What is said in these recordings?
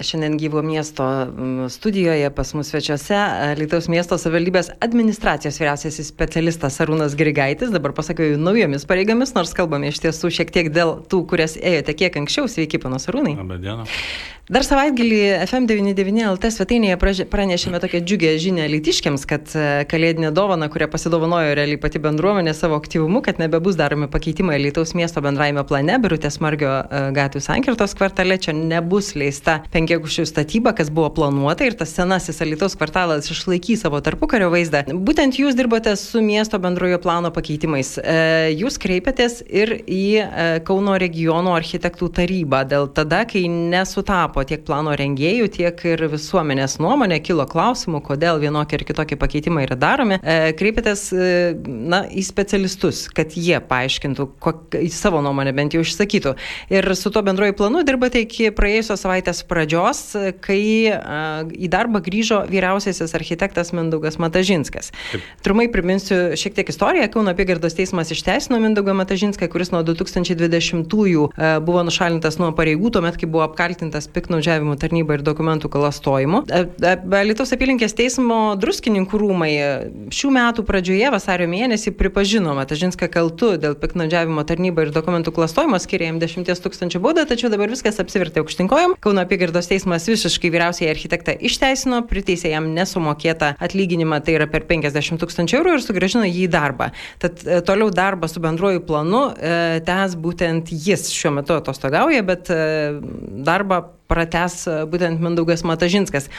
Šiandien gyvo miesto studijoje pas mus svečiuose Lietuvos miesto savivaldybės administracijos vyriausiasis specialistas Arūnas Grigaitis. Dabar pasakiau naujomis pareigomis, nors kalbame iš tiesų šiek tiek dėl tų, kurias ėjote kiek anksčiau. Sveiki, panas Arūnai. Labadiena. Dar savaitgalį FM99 LT svetainėje pranešėme tokią džiugę žinę lytiškiams, kad e, kalėdinė dovana, kurią pasidovanojo realiai pati bendruomenė savo aktyvumu, kad nebebus daromi pakeitimai Lietuvos miesto bendraime plane, Birutės Margio e, gatvių sankirtos kvartale, čia nebus leista penkiagušių statyba, kas buvo planuota ir tas senasis Lietuvos kvartalas išlaikys savo tarpukario vaizdą. Būtent jūs dirbote su miesto bendrojo plano pakeitimais. E, jūs kreipėtės ir į Kauno regiono architektų tarybą dėl tada, kai nesutapo tapo tiek plano rengėjų, tiek ir visuomenės nuomonė, kilo klausimų, kodėl vienokie ir kitokie pakeitimai yra daromi. E, kreipėtės e, na, į specialistus, kad jie paaiškintų, kok, savo nuomonę bent jau išsakytų. Ir su tuo bendroju planu dirbate iki praėjusios savaitės pradžios, kai a, į darbą grįžo vyriausiasis architektas Mindaugas Matažinskas. Taip. Trumai priminsiu šiek tiek istoriją. Kauno apygardos teismas išteisino Mindaugą Matažinską, kuris nuo 2020-ųjų buvo nušalintas nuo pareigų, tuomet, kai buvo apkaltintas piknaudžiavimu tarnyba ir dokumentų klastojimu. E, Lietuvos apylinkės teismo druskininkų rūmai šių metų pradžioje vasario mėnesį pripažino Matažinską kaltu dėl piknaudžiavimo tarnyba ir dokumentų klastojimo, skiria jam 10 tūkstančių baudą, tačiau dabar viskas apsivertė aukštinkojom. Kauno apygardos teismas visiškai vyriausiai architektą išteisino, priteisė jam nesumokėtą atlyginimą, tai yra per 50 tūkstančių eurų ir sugražino jį į darbą. Tad e, toliau darbą su bendruoju planu e, tęs būtent jis šiuo metu atostogauja, bet e, darbą prates būtent Mindaugas Matažinskas.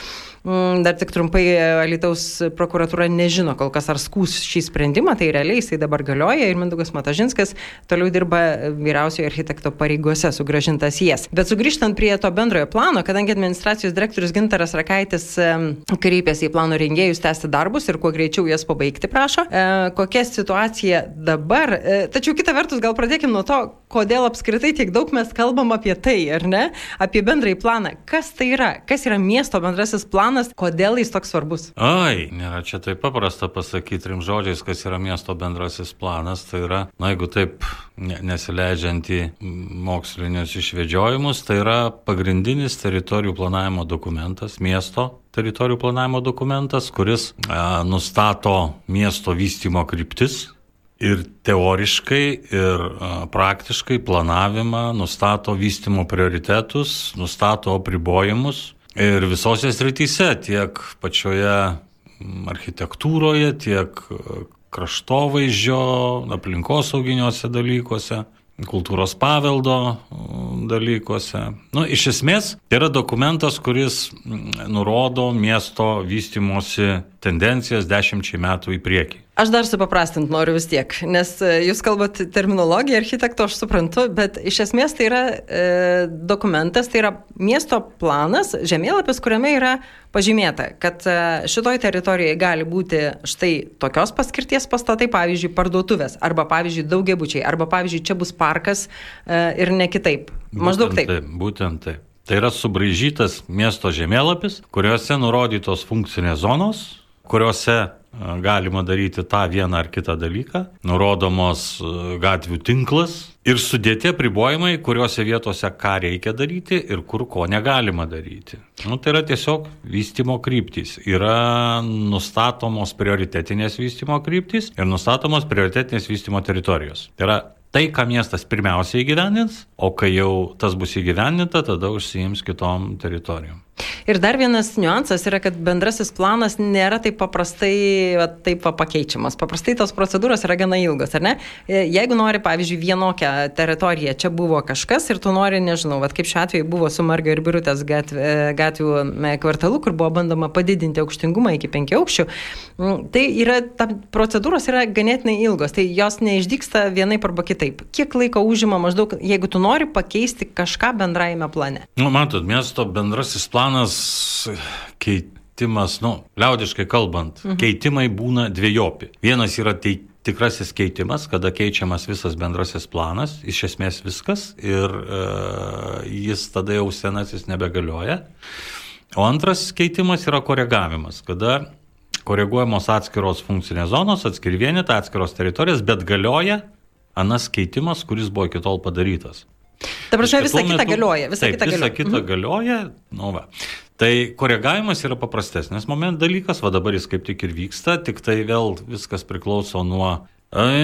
Mm, dar tik trumpai Alitaus prokuratūra nežino kol kas ar skūs šį sprendimą, tai realiai jisai dabar galioja ir Mindaugas Matažinskas toliau dirba vyriausiojo architekto pareigose sugražintas jas. Bet sugrįžtant prie to bendrojo plano, kadangi administracijos direktorius Gintaras Rakaitis kreipėsi į plano rengėjus tęsti darbus ir kuo greičiau jas pabaigti prašo, e, kokia situacija dabar. E, tačiau kita vertus, gal pradėkime nuo to, kodėl apskritai tiek daug mes kalbam apie tai, ar ne? Apie bendrąjį planą. Kas tai yra? Kas yra miesto bendrasis planas? Kodėl jis toks svarbus? Ai, nėra čia taip paprasta pasakyti trim žodžiais, kas yra miesto bendrasis planas. Tai yra, na jeigu taip nesileidžiant į mokslinius išvedžiojimus, tai yra pagrindinis teritorijų planavimo dokumentas, miesto teritorijų planavimo dokumentas, kuris a, nustato miesto vystimo kryptis, ir teoriškai, ir praktiškai planavimą, nustato vystimo prioritetus, nustato apribojimus. Ir visose srityse, tiek pačioje architektūroje, tiek kraštovaizdžio, aplinkosauginiuose dalykuose, kultūros paveldo dalykuose. Nu, iš esmės, tai yra dokumentas, kuris nurodo miesto vystimosi tendencijas dešimčiai metų į priekį. Aš dar supaprastint noriu vis tiek, nes e, jūs kalbat terminologiją architekto, aš suprantu, bet iš esmės tai yra e, dokumentas, tai yra miesto planas, žemėlapis, kuriame yra pažymėta, kad e, šitoj teritorijoje gali būti štai tokios paskirties pastatai, pavyzdžiui, parduotuvės, arba pavyzdžiui, daugiabučiai, arba pavyzdžiui, čia bus parkas e, ir ne kitaip. Maždaug būtent taip. taip. Būtent taip. Tai yra subraižytas miesto žemėlapis, kuriuose nurodytos funkcinės zonos, kuriuose galima daryti tą vieną ar kitą dalyką, nurodomos gatvių tinklas ir sudėti apribojimai, kuriuose vietose ką reikia daryti ir kur ko negalima daryti. Nu, tai yra tiesiog vystimo kryptys. Yra nustatomos prioritetinės vystimo kryptys ir nustatomos prioritetinės vystimo teritorijos. Tai yra tai, ką miestas pirmiausiai įgyvendins, o kai jau tas bus įgyvendinta, tada užsiims kitom teritorijom. Ir dar vienas niuansas yra, kad bendrasis planas nėra taip paprastai va, taip va, pakeičiamas. Paprastai tos procedūros yra gana ilgos, ar ne? E, jeigu nori, pavyzdžiui, vienokią teritoriją, čia buvo kažkas ir tu nori, nežinau, va, kaip šiuo atveju buvo su Margio ir Birutės gatvių, e, kvartalu, kur buvo bandoma padidinti aukštingumą iki penkių aukščių, tai yra, ta procedūros yra ganėtinai ilgos, tai jos neišdyksta vienaip arba kitaip. Kiek laiko užima maždaug, jeigu tu nori pakeisti kažką bendrajame plane? Nu, matot, miesto bendrasis planas planas keitimas, nu, liaudiškai kalbant, mhm. keitimai būna dviejopi. Vienas yra tikrasis keitimas, kada keičiamas visas bendrasis planas, iš esmės viskas ir e, jis tada jau senasis nebegalioja. O antras keitimas yra koregavimas, kada koreguojamos atskiros funkcinės zonos, atskiri vienetai, atskiros teritorijos, bet galioja anas keitimas, kuris buvo iki tol padarytas. Ta prasme, visa kita metu- galioja. Visa taip, kita visa galioja. kita Mhm. galioja. Nu, va. Tai koregavimas yra paprastesnis moment dalykas, va dabar jis kaip tik ir vyksta, tik tai vėl viskas priklauso nuo,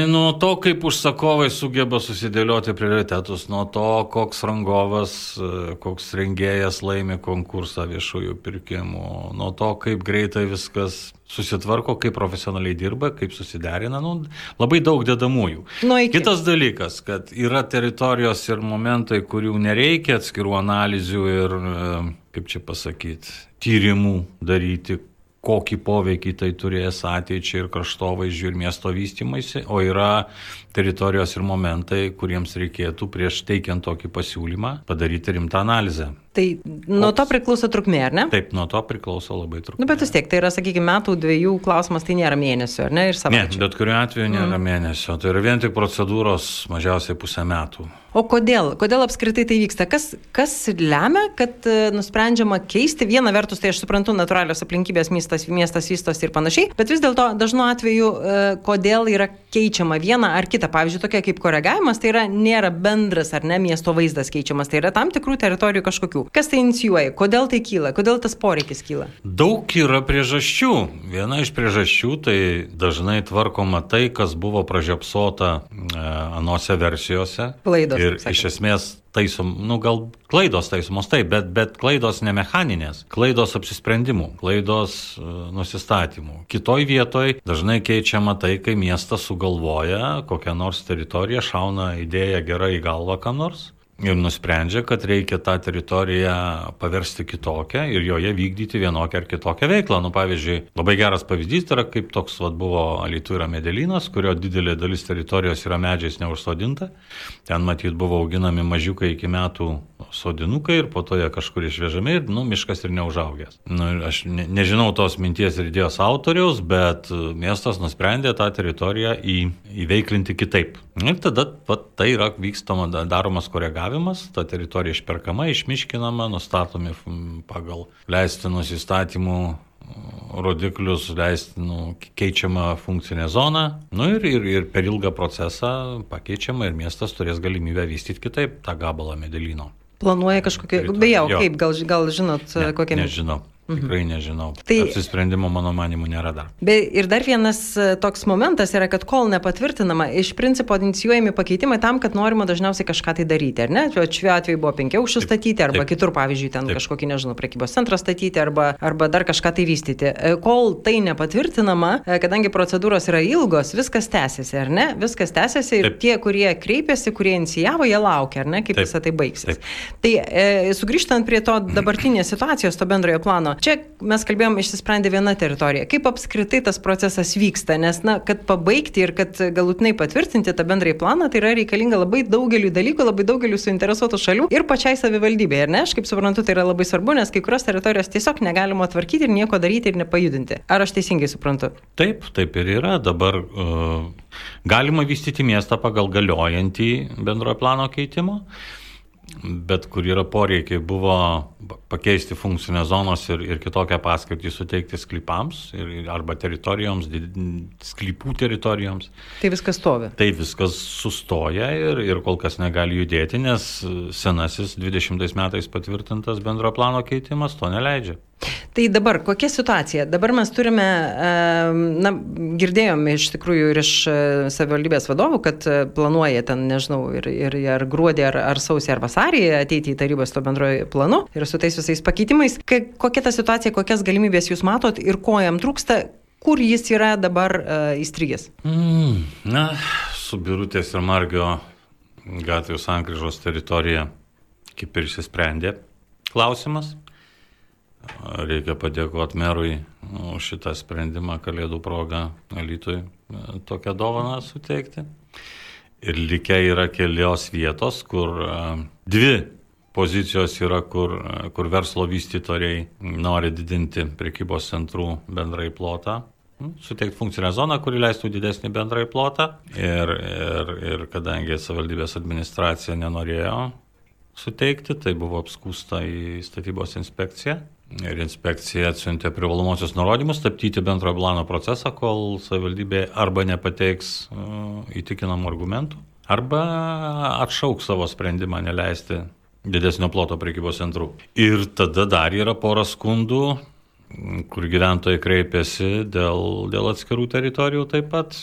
nuo to, kaip užsakovai sugeba susidėlioti prioritetus, nuo to, koks rangovas, e, koks rengėjas laimi konkursą viešųjų pirkimų, nuo to, kaip greitai viskas susitvarko, kaip profesionaliai dirba, kaip susiderina, nu, labai daug dedamųjų. Nuo iki. Kitas dalykas, kad yra teritorijos ir momentai, kurių nereikia atskirų analizių ir, e, kaip čia pasakyti, tyrimų daryti, kokį poveikį tai turės ateičiai ir kraštovaizdžiui ir miesto vystimaisi, o yra teritorijos ir momentai, kuriems reikėtų prieš teikiant tokį pasiūlymą padaryti rimtą analizę. Tai nuo to priklauso trukmė, ar ne? Taip, nuo to priklauso labai trumpai. Nu, bet vis tiek, tai yra, sakykime, metų, dviejų klausimas, tai nėra mėnesio, ar ne? Ir Ne, savaičių. bet kuriuo atveju nėra mėnesio, tai yra vien tik procedūros mažiausiai pusę metų. O kodėl? Kodėl apskritai tai vyksta? Kas, kas lemia, kad e, nusprendžiama keisti? Viena vertus, tai aš suprantu, natūralios aplinkybės miestas, miestas vystosi ir panašiai, bet vis dėlto dažnu atveju, e, kodėl yra keičiama viena ar kita. Pavyzdžiui, tokia kaip koregavimas, tai yra nėra bendras ar ne miesto vaizdas keičiamas, tai yra tam tikrų teritorijų kažkokių. Kas tai inicijuoja? Kodėl tai kyla? Kodėl tas poreikis kyla? Daug yra priežasčių. Viena iš priežasčių tai dažnai tvarkoma tai, kas buvo pražiopsota e, anose versijose. Klaidos, Ir iš esmės taisom, nu gal klaidos taisomos taip, bet, bet klaidos ne mechaninės, klaidos apsisprendimų, klaidos e, nusistatymų. Kitoj vietoj dažnai keičiama tai, kai miestas sugalvoja kokią nors teritoriją, šauna idėja gerai į galvą kam nors. Ir nusprendžia, kad reikia tą teritoriją paversti kitokią ir joje vykdyti vienokią ar kitokią veiklą. Nu, pavyzdžiui, labai geras pavyzdys yra, kaip toks vat, buvo Alitų yra medelynas, kurio didelė dalis teritorijos yra medžiais neužsodinta. Ten matyt buvo auginami mažiukai iki metų sodinukai ir po to jie kažkur išvežami ir, nu, miškas ir neužaugęs. Nu, aš ne, nežinau tos minties ir idėjos autoriaus, bet miestas nusprendė tą teritoriją į, įveiklinti kitaip. Ir tada vat, tai yra vykstama, da- daromas koregavimas, ta teritorija išperkama, išmiškinama, nustatomi pagal leistinus įstatymų rodiklius leistinų keičiama funkcinė zona, nu ir, ir, ir per ilgą procesą pakeičiama ir miestas turės galimybę vystyti kitaip tą gabalą medelyno. Planuoja. Teritorija. Beje, o kaip, gal, gal žinot, Ne, kokia... Nežinau. Tikrai nežinau. Tai-. Apsisprendimo mano manimu nėra dar. Be, ir dar vienas e, toks momentas yra, kad kol nepatvirtinama, iš principo inicijuojami pakeitimai tam, kad norima dažniausiai kažką tai daryti, ar ne? Šiuo atveju buvo penki aukščių Taip, statyti, arba taip. kitur, pavyzdžiui, ten Taip. kažkokį, nežinau, prekybos centrą statyti, arba, arba dar kažką tai vystyti. E, Kol tai nepatvirtinama, e, kadangi procedūros yra ilgos, viskas tęsiasi, ar ne? Viskas tęsiasi ir Taip. tie, kurie kreipėsi, kurie inicijavo, jie laukia, ar ne, kaip visą tai baigsis. Taip. Tai e, sugrįžtant prie to dabartinės situacijos, to bendrojo plano, čia mes kalbėjom, išsisprendė viena teritorija. Kaip apskritai tas procesas vyksta? Nes, na, kad pabaigti ir kad galutinai patvirtinti tą bendrąjį planą, tai yra reikalinga labai daugeliu dalykų, labai daugeliu suinteresuotų šalių ir pačiai savivaldybei. Ir ne, aš kaip suprantu, tai yra labai svarbu, nes kai kurios teritorijos tiesiog negalima tvarkyti ir nieko daryti ir nepajudinti. Ar aš teisingai suprantu? Taip, taip ir yra. Dabar uh, galima vystyti miestą pagal galiojantį bendrojo plano keitimo, bet kur yra poreikiai buvo pakeisti funkcinės zonos ir, ir kitokią paskirtį suteikti sklypams ir, arba teritorijoms, did- sklypų teritorijoms. Tai viskas stovi. Tai viskas sustoja ir, ir kol kas negali judėti, nes senasis 20 metais patvirtintas bendro plano keitimas to neleidžia. Tai dabar kokia situacija? Dabar mes turime, na, girdėjom iš tikrųjų ir iš e, savivaldybės vadovų, kad e, planuoja ten, nežinau, ir, ir ar gruodį, ar, ar sausį, ar vasarį ateiti į tarybos to bendrojo planu ir su tais visais pakeitimais. Kokia ta situacija, kokias galimybės jūs matot ir ko jam trūksta, kur jis yra dabar uh, įstrigęs? Mm, na, su Birutės ir Margio gatvių sankryžos teritorija kaip ir išsisprendė klausimas. Reikia padėkoti merui už šitą sprendimą Kalėdų progą Alitui e, tokią dovaną suteikti. Ir likę yra kelios vietos, kur e, dvi pozicijos yra, kur, e, kur verslo vystytoriai nori didinti prekybos centrų bendrai plotą. nu, suteikti funkcinę zoną, kuri leistų didesnį bendrąjį plotą. Ir, ir, ir kadangi savivaldybės administracija nenorėjo suteikti, tai buvo apskūsta į statybos inspekciją. Ir inspekcija atsiuntė privalomosius nurodymus stabdyti bendrojo plano procesą, kol savivaldybė arba nepateiks uh, įtikinamų argumentų, arba atšauks savo sprendimą neleisti didesnio ploto prekybos centrų. Ir tada dar yra pora skundų, kur gyventojai kreipėsi dėl, dėl atskirų teritorijų taip pat.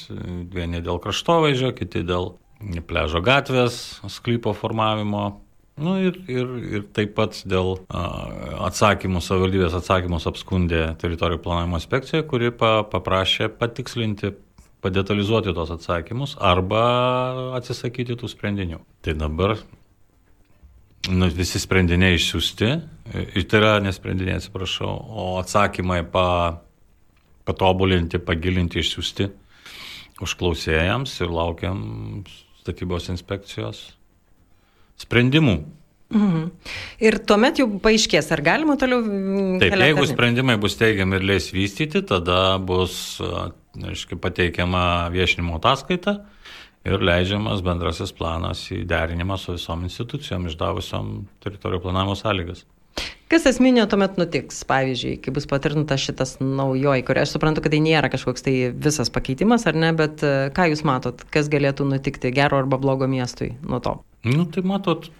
Vieni dėl kraštovaizdžio, kiti dėl pležo gatvės, sklypo formavimo. Nu, ir, ir, ir taip pat dėl atsakymų, savivaldybės atsakymus apskundė teritorijų planavimo inspekcija, kuri pa, paprašė patikslinti, padetalizuoti tos atsakymus arba atsisakyti tų sprendinių. Tai dabar nu, visi sprendiniai išsiųsti, ir tai yra nesprendiniai, atsiprašau, o atsakymai pa, patobulinti, pagilinti, išsiųsti užklausėjams ir laukiam statybos inspekcijos sprendimų. Mhm. Ir tuomet jau paaiškės, ar galima toliau. Taip, jeigu sprendimai bus teigiami ir leis vystyti, tada bus aiškiai, pateikiama viešinimo ataskaita ir leidžiamas bendrasis planas į derinimą su visom institucijom išdavusiom teritorijų planavimo sąlygas. Kas esminio tuomet nutiks, pavyzdžiui, kai bus patvirtintas šitas naujoji, kuria aš suprantu, kad tai nėra kažkoks tai visas pakeitimas, ar ne, bet ką jūs matot, kas galėtų nutikti gero arba blogo miestui nuo to? Nu, tai matot,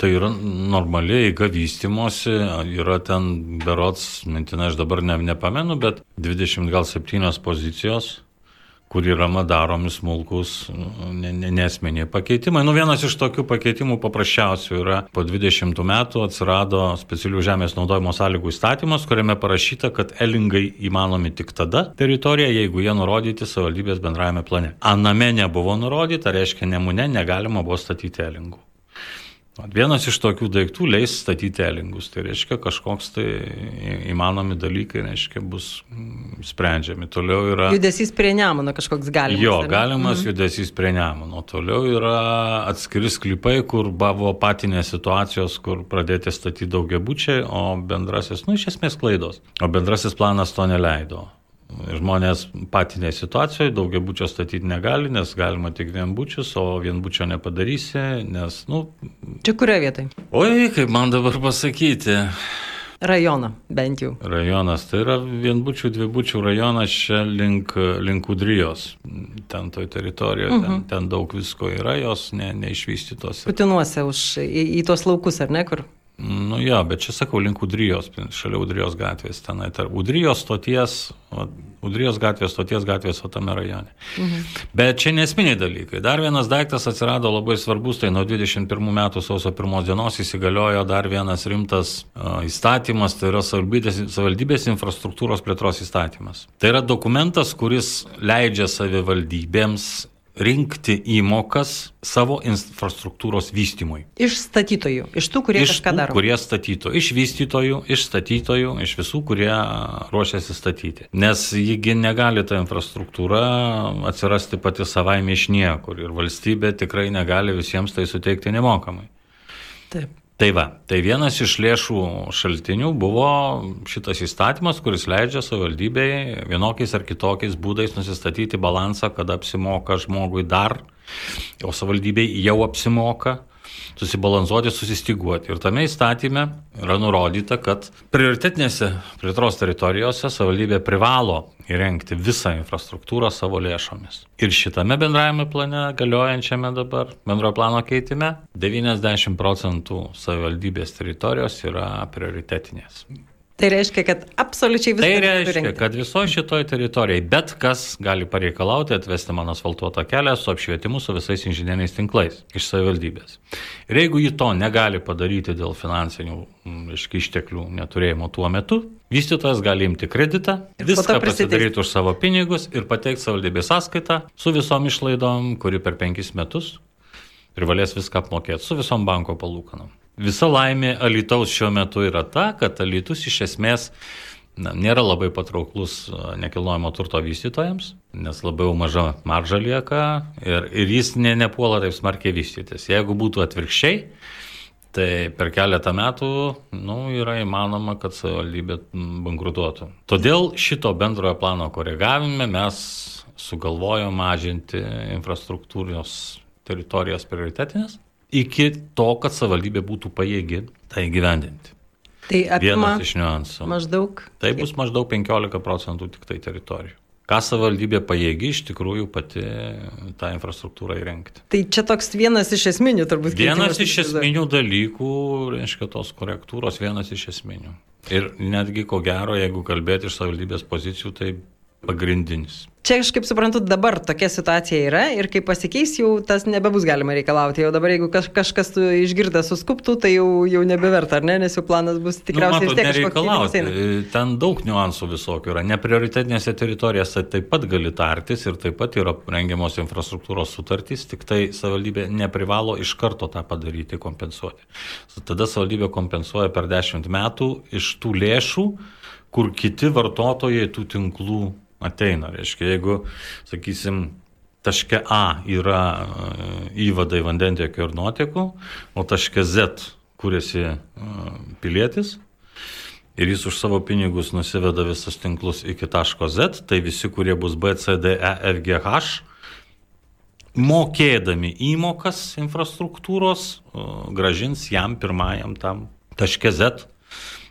Tai yra normaliai eiga vystimosi, yra ten berots, mintinai aš dabar ne, nepamenu, bet 20 gal 7 pozicijos, kur yra daromi smulkus nesmeniai pakeitimai. Nu, vienas iš tokių pakeitimų paprasčiausių yra po 20 metų atsirado specialių žemės naudojimo sąlygų įstatymas, kuriame parašyta, kad elingai įmanomi tik tada teritorija, jeigu jie nurodyti savivaldybės bendrajame plane. Aname nebuvo nurodyta, reiškia, nemune negalima buvo statyti elingų. Vienas iš tokių daiktų leis statyti elingus. Tai reiškia, kažkoks tai įmanomi dalykai, reiškia, bus sprendžiami. Toliau yra... Judesys prie Nemuno kažkoks galimas. Jo, galimas mhm. judesys prie Nemuno. Toliau yra atskiri sklypai, kur buvo patinės situacijos, kur pradėti statyti daugiabučiai, o bendrasis, nu, iš esmės klaidos. O bendrasis planas to neleido. Žmonės patinėje situacijoje daugiabučio statyti negali, nes galima tik vienbučius, o vienbučio nepadarysi, nes, nu. Čia kurioje vietoje? Oi, kaip man dabar pasakyti. Rajoną, bent jau. Rajonas, tai yra vienbučių, dvibučių rajonas čia link, link Udrijos. Ten toj teritorijoje, uh -huh. ten, mhm. ten daug visko yra, jos ne, neišvystytos. Putinuose už, į, į tuos laukus, ar ne, kur? Nu jo, bet čia sakau link Udrijos, šalia Udrijos gatvės, tenai tarp Udrijos stoties, Udrijos gatvės, stoties gatvės, o tame rajone. Mhm. Bet čia nesminiai dalykai. Dar vienas daiktas atsirado labai svarbus, tai nuo 21 metų sausio 1 dienos įsigaliojo dar vienas rimtas uh, įstatymas, tai yra savivaldybės infrastruktūros plėtros įstatymas. Tai yra dokumentas, kuris leidžia savivaldybėms rinkti įmokas savo infrastruktūros vystymui. Iš statytojų, iš tų, kurie iš kažką tų, daro. Kurie statytų, iš vystytojų, iš statytojų, iš visų, kurie ruošiasi statyti. Nes jįgi negali ta infrastruktūra atsirasti pati savaime iš niekur ir valstybė tikrai negali visiems tai suteikti nemokamai. Taip. Tai va, tai vienas iš lėšų šaltinių buvo šitas įstatymas, kuris leidžia savivaldybei vienokiais ar kitokiais būdais nusistatyti balansą, kada apsimoka žmogui dar, o savivaldybei jau apsimoka susibalansuoti, susistiguoti. Ir tame įstatyme yra nurodyta, kad prioritetinėse plėtros teritorijose savivaldybė privalo įrengti visą infrastruktūrą savo lėšomis. Ir šitame bendrajame plane, galiojančiame dabar bendrojo plano keitime, 90 procentų savivaldybės teritorijos yra prioritetinės. Tai reiškia, kad absoliučiai visą. Tai reiškia, kad visoje šitoje teritorijoje bet kas gali pareikalauti atvesti man asfaltuotą kelią su apšvietimu su visais inžinieriais tinklais iš savivaldybės. Ir jeigu ji to negali padaryti dėl finansinių iški, išteklių neturėjimo tuo metu, vystytojas gali imti kreditą, viską pasidaryti už savo pinigus ir pateikti savivaldybės sąskaitą su visom išlaidom, kuri per penkis metus privalės viską apmokėti, su visom banko palūkanom. Visa laimė Alitaus šiuo metu yra ta, kad Alitus iš esmės na, nėra labai patrauklus nekilnojamo turto vystytojams, nes labiau maža marža lieka ir, ir jis ne, nepuola taip smarkiai vystytis. Jeigu būtų atvirkščiai, Tai per keletą metų nu, yra įmanoma, kad savivaldybė bankrutuotų. Todėl šito bendrojo plano koregavime mes sugalvojom mažinti infrastruktūros teritorijas prioritetinės iki to, kad savivaldybė būtų pajėgi tai gyvendinti. Tai apima Vienas iš niuansų. maždaug. Tai bus maždaug 15 procentų tik tai teritorijų. Ką savivaldybė pajėgi iš tikrųjų pati tą infrastruktūrą įrengti. Tai čia toks vienas iš esminių turbūt. Vienas iš esminių dalykų, reiškia tos korektūros, vienas iš esminių. Ir netgi ko gero, jeigu kalbėti iš savivaldybės pozicijų, tai pagrindinis. Čia aš kaip suprantu, dabar tokia situacija yra ir kai pasikeis, jau tas nebebus galima reikalauti. Jau dabar, jeigu kaž, kažkas tu išgirdęs suskuptų, tai jau, jau nebeverta, ar ne, nes jau planas bus tikriausiai nu, vis tiek eina. Ten daug niuansų visokių yra. Neprioritetinėse teritorijose taip pat gali tartis ir taip pat yra rengiamos infrastruktūros sutartys, tik tai savivaldybė neprivalo iš karto tą padaryti, kompensuoti. Tada savivaldybė kompensuoja per 10 metų iš tų lėšų, kur kiti vartotojai tų tinklų ateina. Reiškia, jeigu, sakysim, taške A yra e, įvadai vandentiekio ir nuotekų, o taške Z kuriasi e, pilietis ir jis už savo pinigus nusiveda visus tinklus iki taško Z, tai visi, kurie bus B, C, D, E, F, G, H, mokėdami įmokas infrastruktūros, e, gražins jam pirmajam tam taške Z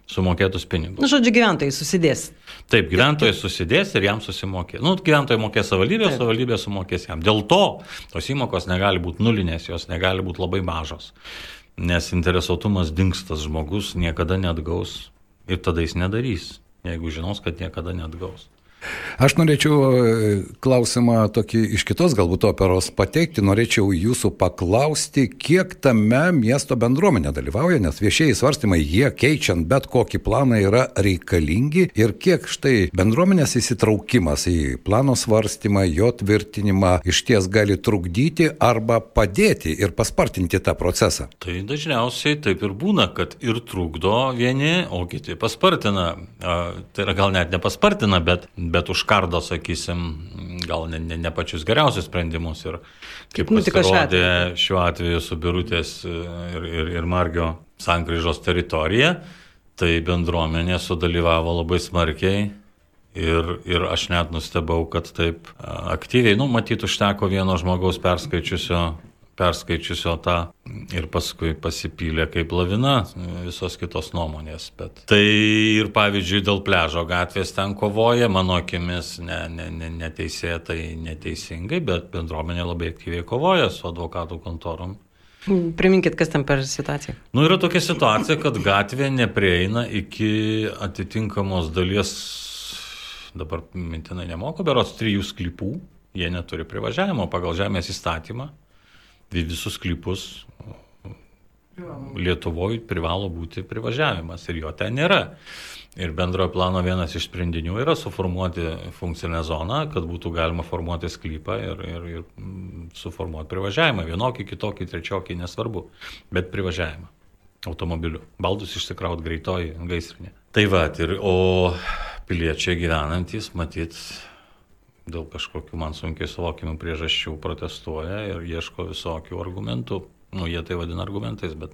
sumokėtus pinigus. Na, Nu, žodžiu, gyventojai susidės. Taip, gyventojai susidės ir jam susimokė. Nu, gyventojai mokės savivaldybė, savivaldybė sumokės jam. Dėl to tos įmokos negali būti nulinės, jos negali būti labai mažos. Nes interesuotumas dinkstas žmogus niekada neatgaus ir tada jis nedarys, jeigu žinos, kad niekada neatgaus. Aš norėčiau e, klausimą tokį iš kitos galbūt operos pateikti, norėčiau jūsų paklausti, kiek tame miesto bendruomenė dalyvauja, nes viešieji svarstymai, jie keičiant bet kokį planą yra reikalingi ir kiek štai bendruomenės įsitraukimas į plano svarstymą, jo tvirtinimą iš ties gali trukdyti arba padėti ir paspartinti tą procesą. Tai dažniausiai taip ir būna, kad ir trukdo vieni, o kiti paspartina. Tai yra gal net nepaspartina, bet, bet užkardo, sakysim, gal ne, ne, ne pačius geriausius sprendimus. Ir kaip pasirodė šiuo atveju su Birutės e, ir, ir, ir Margio sankryžos teritorija, tai bendruomenė sudalyvavo labai smarkiai. Ir, ir aš net nustebau, kad taip a, aktyviai, nu, matyt, užteko vieno žmogaus perskaičiusio perskaičiusio tą ir paskui pasipylė kaip lavina visos kitos nuomonės. Bet tai ir pavyzdžiui dėl pležo gatvės ten kovoja, mano akimis ne, ne, ne, neteisėtai, neteisingai, bet bendruomenė labai aktyviai kovoja su advokatų kontorom. Priminkit, kas ten per situaciją. Nu, yra tokia situacija, kad gatvė neprieina iki atitinkamos dalies, dabar mintinai nemoku, berots trijų sklypų, jie neturi privažiavimo pagal žemės įstatymą. Vi- Visus sklypus Lietuvoje privalo būti privažiavimas ir jo ten nėra. Ir bendrojo plano vienas iš sprendinių yra suformuoti funkcinę zoną, kad būtų galima formuoti sklypą ir, ir, ir suformuoti privažiavimą. Vienokį, kitokį, trečiokį, nesvarbu, bet privažiavimą automobiliu. Baldus išsikraut greitoji gaisrinė. Tai va, ir, o piliečiai gyvenantis, matyt, dėl kažkokių man sunkiai suvokimų priežasčių protestuoja ir ieško visokių argumentų. Nu, jie tai vadina argumentais, bet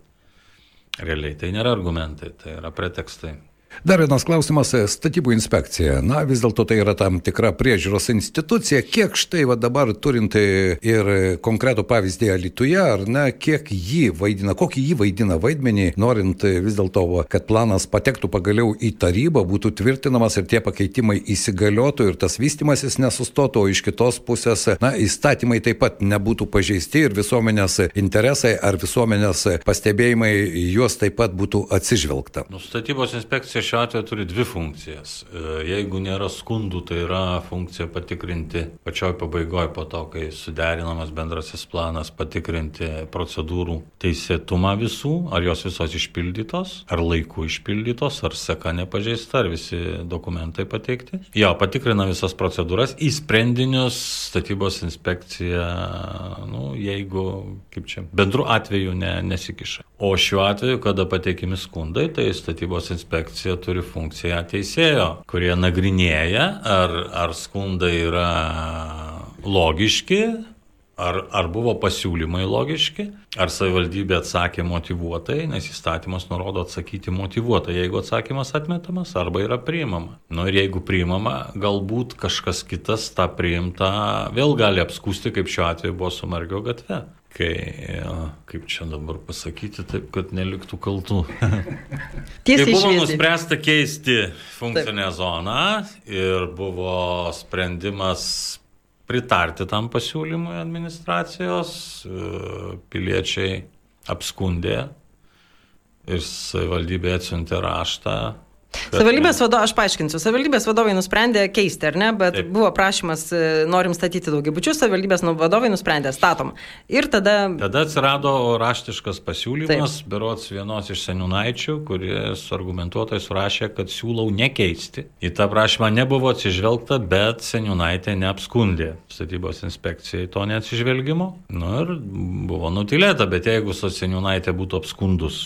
realiai tai nėra argumentai, tai yra pretekstai. Dar vienas klausimas - statybų inspekcija. Na, vis dėlto tai yra tam tikra priežiūros institucija. Kiek štai va dabar turint ir konkretų pavyzdį Alituje, ar ne, kiek jį vaidina, kokį jį vaidina vaidmenį, norint vis dėlto, kad planas patektų pagaliau į tarybą, būtų tvirtinamas ir tie pakeitimai įsigaliotų ir tas vystimasis nesustotų, o iš kitos pusės, na, įstatymai taip pat nebūtų pažeisti ir visuomenės interesai ar visuomenės pastebėjimai juos taip pat būtų atsižvelgta. Nu, statybos inspekcija šiuo atveju turi dvi funkcijas. E, Jeigu nėra skundų, tai yra funkcija patikrinti pačioj pabaigoje po to, kai suderinamas bendrasis planas, patikrinti procedūrų teisėtumą visų, ar jos visos išpildytos, ar laiku išpildytos, ar seka nepažeista, ar visi dokumentai pateikti. Jo, patikrina visas procedūras, į sprendinius statybos inspekcija, nu, jeigu, kaip čia, bendru atveju ne, nesikiša. O šiuo atveju, kada pateikimi skundai, tai statybos inspekcija turi funkciją teisėjo, kurie nagrinėja, ar, ar skundai yra logiški, Ar, ar buvo pasiūlymai logiški, ar savivaldybė atsakė motivuotai, nes įstatymas nurodo atsakyti motivuotai, jeigu atsakymas atmetamas, arba yra priimama. Nu ir jeigu priimama, galbūt kažkas kitas tą priimtą vėl gali apskūsti, kaip šiuo atveju buvo su Margio gatve kai, kaip čia dabar pasakyti, taip, kad neliktų kaltų. Tai buvo nuspręsta keisti funkcinę taip. zoną ir buvo sprendimas pritarti tam pasiūlymui administracijos, e, piliečiai apskundė ir savivaldybė atsiuntė raštą Savivaldybės vadovai, aš paaiškinsiu, savivaldybės vadovai nusprendė keisti, ar ne, bet Taip. buvo prašymas, e, norim statyti daugiabučius, savivaldybės nu- vadovai nusprendė, statom. Ir tada... Tada atsirado raštiškas pasiūlymas, Taip. berots vienos iš seniūnaičių, kuris argumentuotai surašė, kad siūlau nekeisti. Į tą prašymą nebuvo atsižvelgta, bet seniūnaitė neapskundė statybos inspekcijai to neatsižvelgimo. Nu ir buvo nutilėta, bet jeigu su seniūnaitė būtų apskundus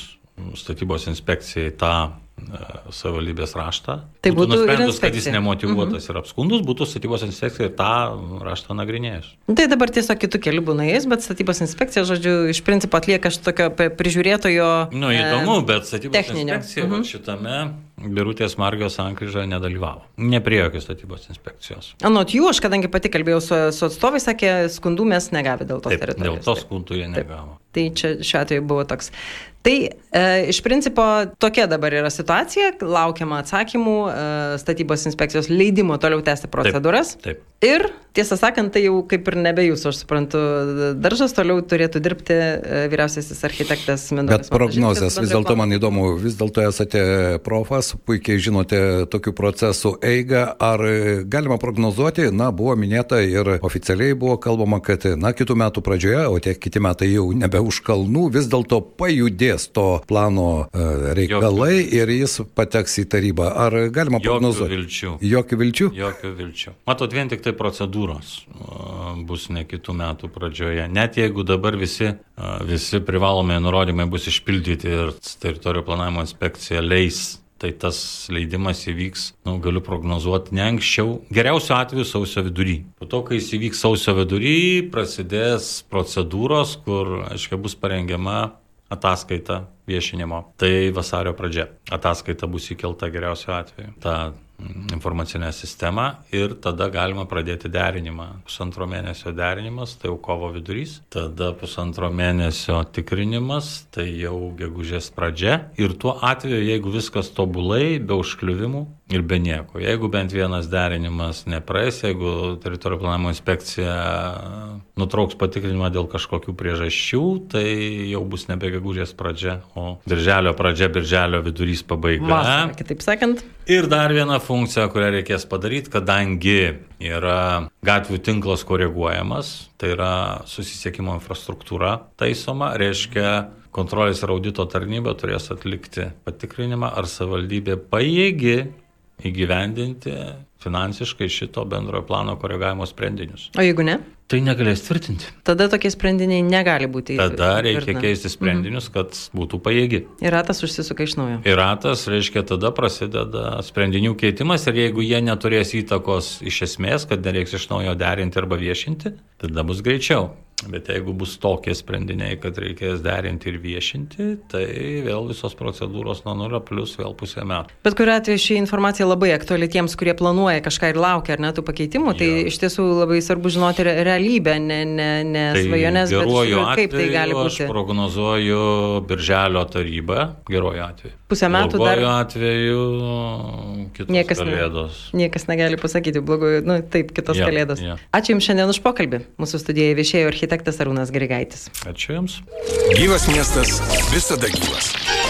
statybos inspekcijai tą savivaldybės raštą. Tai būtų, būtų nusprendus, kad jis nemotivuotas -hmm. ir apskundus, būtų statybos inspekcija ir tą raštą nagrinėjus. Tai dabar tiesiog kitų kelių būna jais, bet statybos inspekcija, žodžiu, iš principo atlieka šitokio prižiūrėtojo. Na, nu, įdomu, e, bet statybos techninio. inspekcija -hmm. šitame Birutės Margijos sankryžoje nedalyvavo. Ne prie jokios statybos inspekcijos. Anot jų, aš kadangi pati kalbėjau su, su atstovais, sakė, skundų mes negavę dėl Taip, teritorijos. Dėl to skundų jie negavo. Taip. Tai čia šiuo atveju buvo toks. Tai e, iš principo tokia dabar yra situacija, laukiama atsakymų, e, statybos inspekcijos leidimo toliau tęsti procedūras. Taip, taip. Ir tiesą sakant, tai jau kaip ir nebe jūsų, aš suprantu, daržas toliau turėtų dirbti e, vyriausiasis architektas Mindaugas. Bet prognozijas, vis dėlto man įdomu, vis dėlto esate profas, puikiai žinote tokių procesų eigą, ar galima prognozuoti, na, buvo minėta ir oficialiai buvo kalbama, kad, na, kitų metų pradžioje, o tie kiti metai jau nebe už kalnų, vis dėlto pajudės to plano e, reikalai Jokių. ir jis pateks į tarybą. Ar galima prognozuoti? Jokių vilčių. Jokių vilčių? Jokių vilčių. Matot, vien tik tai procedūros bus ne kitų metų pradžioje. Net jeigu dabar visi, visi privalomai nurodymai bus išpildyti ir teritorijų planavimo inspekcija leis tai tas leidimas įvyks, nu, galiu prognozuoti, ne anksčiau, geriausiu atveju sausio vidury. Po to, kai jis įvyks sausio vidury, prasidės procedūros, kur, aiškiai, bus parengiama ataskaita viešinimo. Tai vasario pradžia. Ataskaita bus įkelta geriausiu atveju. Ta informacinę sistemą ir tada galima pradėti derinimą. Pusantro mėnesio derinimas, tai jau kovo vidurys, tada pusantro mėnesio tikrinimas, tai jau gegužės pradžia ir tuo atveju, jeigu viskas tobulai, be užkliuvimų ir be nieko. Jeigu bent vienas derinimas nepraeis, jeigu teritorijų planavimo inspekcija nutrauks patikrinimą dėl kažkokių priežasčių, tai jau bus nebe gegužės pradžia, o birželio pradžia, birželio vidurys pabaiga. Vasara, kitaip sakant. Ir dar viena funkcija, kurią reikės padaryti, kadangi yra gatvių tinklas koreguojamas, tai yra susisiekimo infrastruktūra taisoma, reiškia kontrolės ir audito tarnyba turės atlikti patikrinimą, ar savivaldybė pajėgi įgyvendinti finansiškai šito bendrojo plano koregavimo sprendinius. O jeigu ne? Tai negalės tvirtinti. Tada tokie sprendiniai negali būti. Tada reikia tvirtinami. keisti sprendinius, kad būtų pajėgi. Ir ratas užsisuka iš naujo. Ir ratas, reiškia, tada prasideda sprendinių keitimas ir jeigu jie neturės įtakos iš esmės, kad nereiks iš naujo derinti arba viešinti, tada bus greičiau. Bet jeigu bus tokie sprendiniai, kad reikės derinti ir viešinti, tai vėl visos procedūros nuo nulio plus vėl pusę metų. Bet kuriu atveju ši informacija labai aktuali tiems, kurie planuoja kažką ir laukia ar netų pakeitimų, tai ja. iš tiesų labai svarbu žinoti realybę, ne, ne, ne tai svajonės, bet atveju, kaip tai gali būti. Aš prognozuoju Birželio tarybą, geruoju atveju. Pusę metų dar. atveju kitos niekas kalėdos. Ne, niekas negali pasakyti, bloguoju, nu taip, kitos ja, kalėdos. Ja. Ačiū Jums šiandien už pokalbį. Mūsų studijoje viešėjo architektas architektas Arūnas Grigaitis. Ačiū Jums. Gyvas miestas visada gyvas.